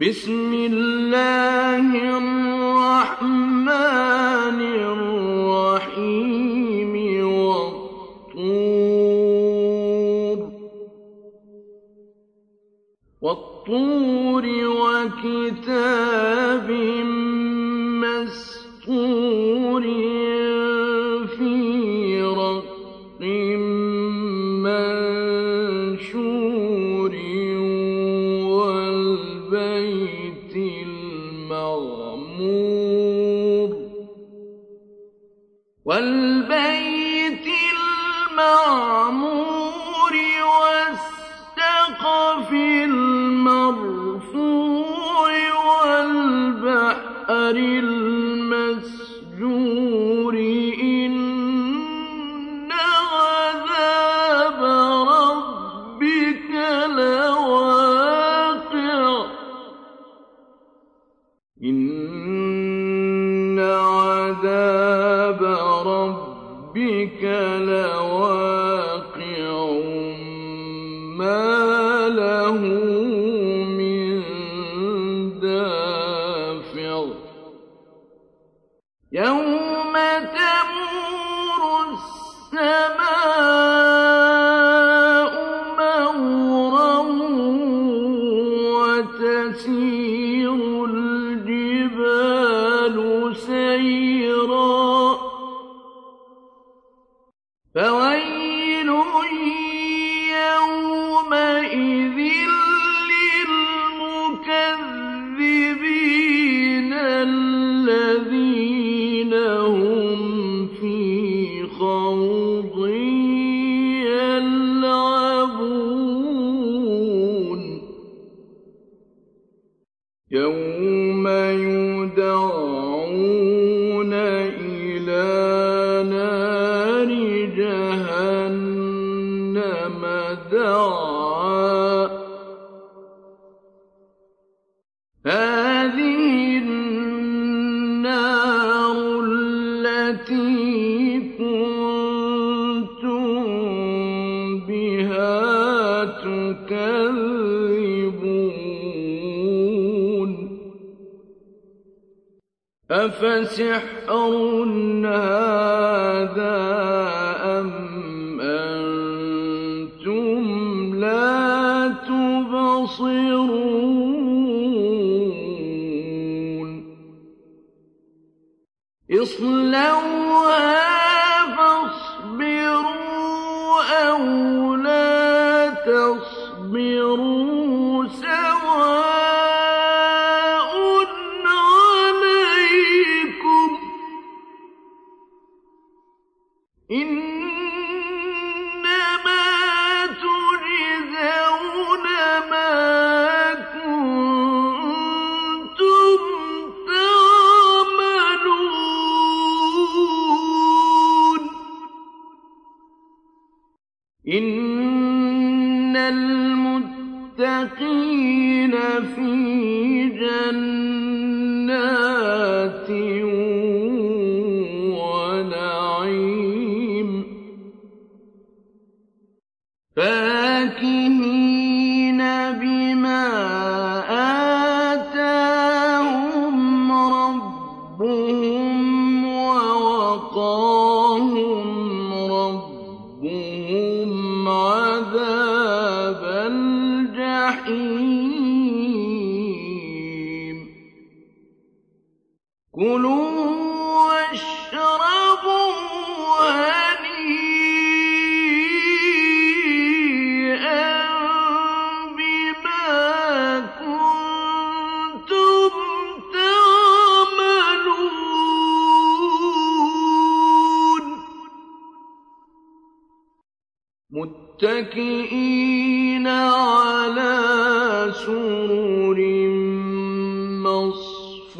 بسم الله الرحمن الرحيم والطور. والطور وكتاب والبيت المعمور والسقف المرفوع والبحر أسحر هذا أم أنتم لا تبصرون؟ اصلوها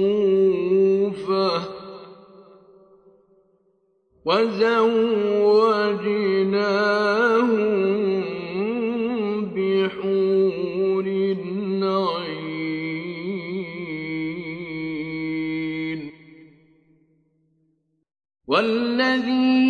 مصفوفة. وزوجناهم بحور عين والذين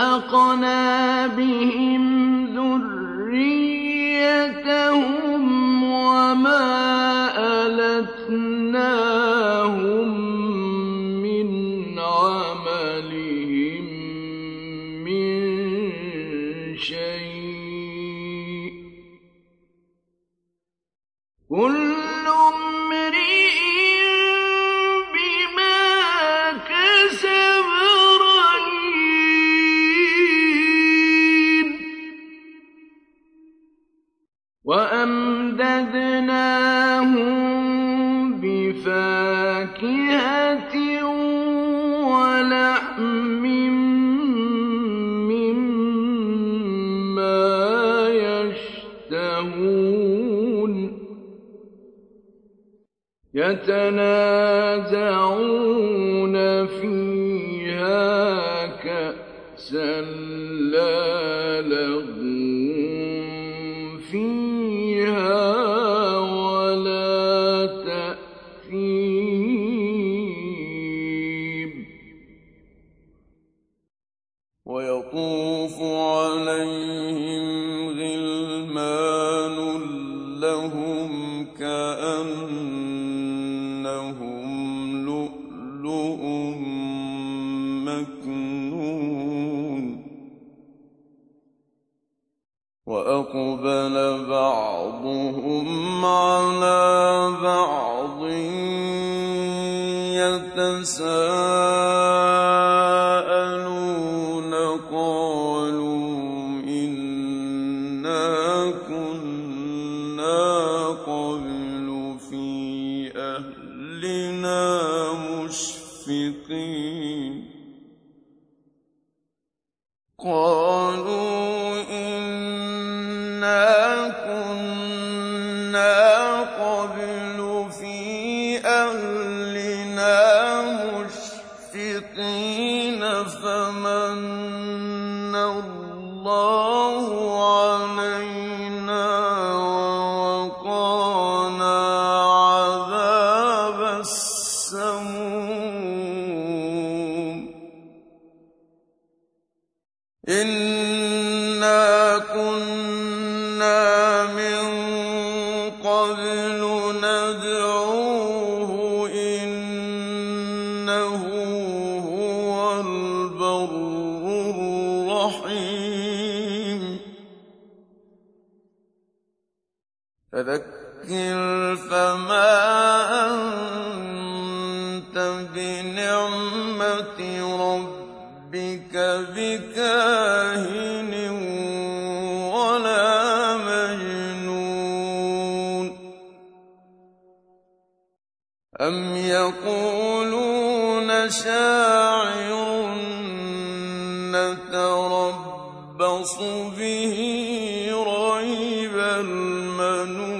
أَلْحَقْنَا بِهِمْ بِفَاكِهَةٍ وَلَحْمٍ مِّمَّا يَشْتَهُونَ يَتَنَازَعُونَ فِيهَا كَأْسًا وَأَقْبَلَ بَعْضُهُمْ عَلَىٰ بَعْضٍ يَتَسَاءَلُونَ قَالُوا إِنَّا كُنَّا قَبْلُ فِي أَهْلِنَا مُشْفِقِينَ. قَالُوا إِنَّا كُنَّا قَبْلُ فِي أَهْلِنَا مُشْفِقِينَ فَمَنَّ اللَّهُ عَلَيْنَا وَوَقَانَا عَذَابَ السَّمُومِ. بِنِعْمَةِ رَبِّكَ بِكَاهِنٍ وَلَا مَجْنُونٍ. أَمْ يَقُولُونَ شَاعِرٌ نَّتَرَبَّصُ بِهِ رَيْبَ الْمَنُونِ.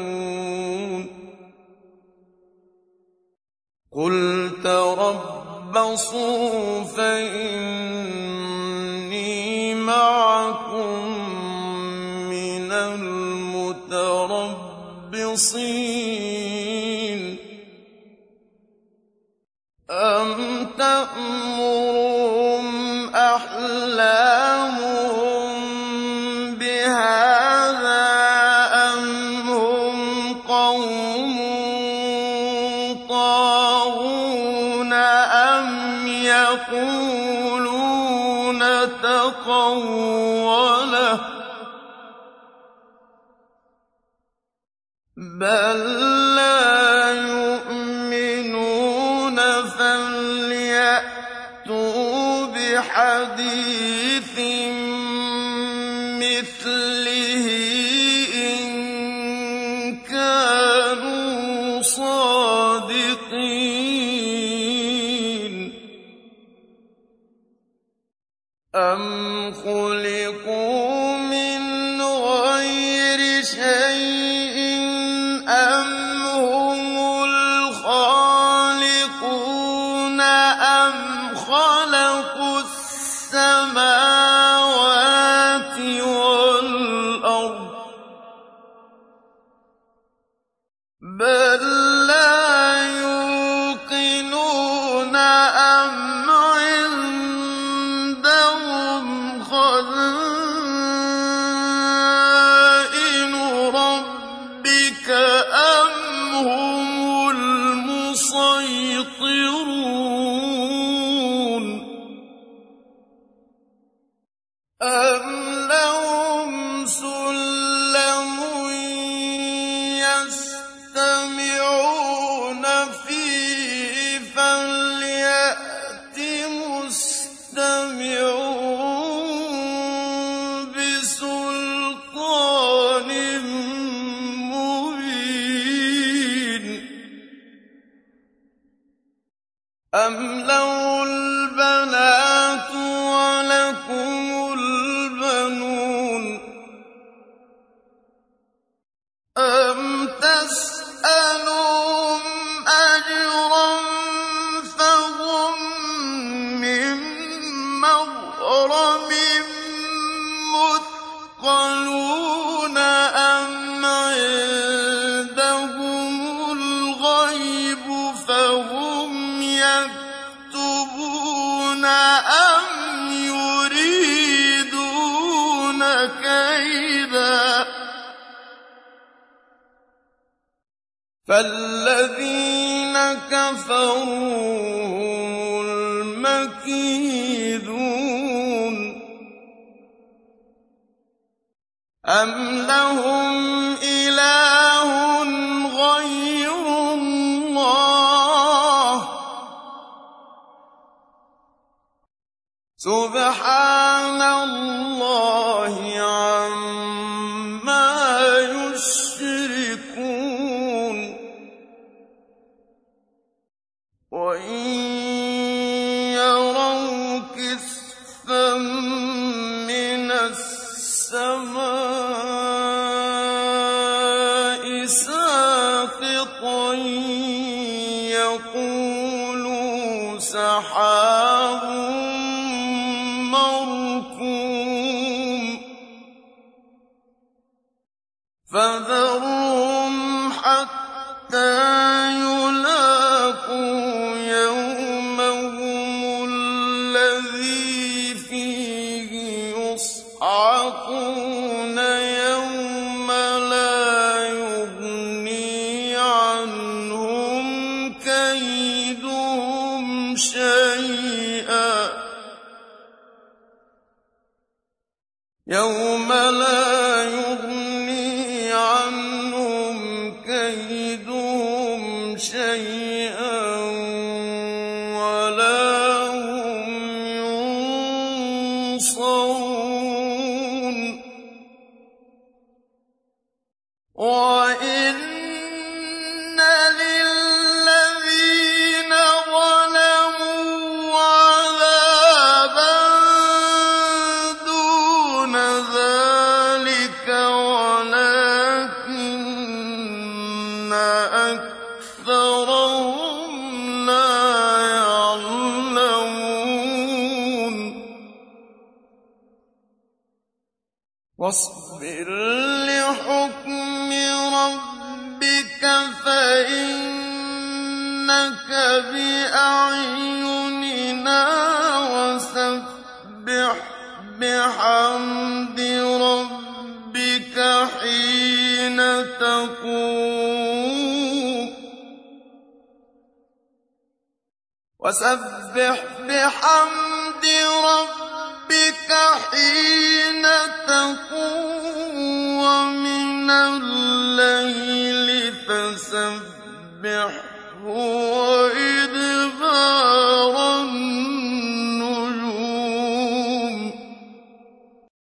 قُلْ تَرَبَّصُوا فَإِنِّي يَقُولُونَ تَقَوَّلَهُ ۚ. بَل لَّا يُؤْمِنُونَ فَلْيَأْتُوا بِحَدِيثٍ مِّثْلِهِ. أَمْ لو فالذين كفروا هم المكيدون أم لهم يصعقون أكثرهم لا يعلمون. واصبر لحكم ربك فإنك بأعيننا وسبح بحمد ربك حين تقوم. وسبح بحمد ربك حين تقوم ومن الليل فسبحه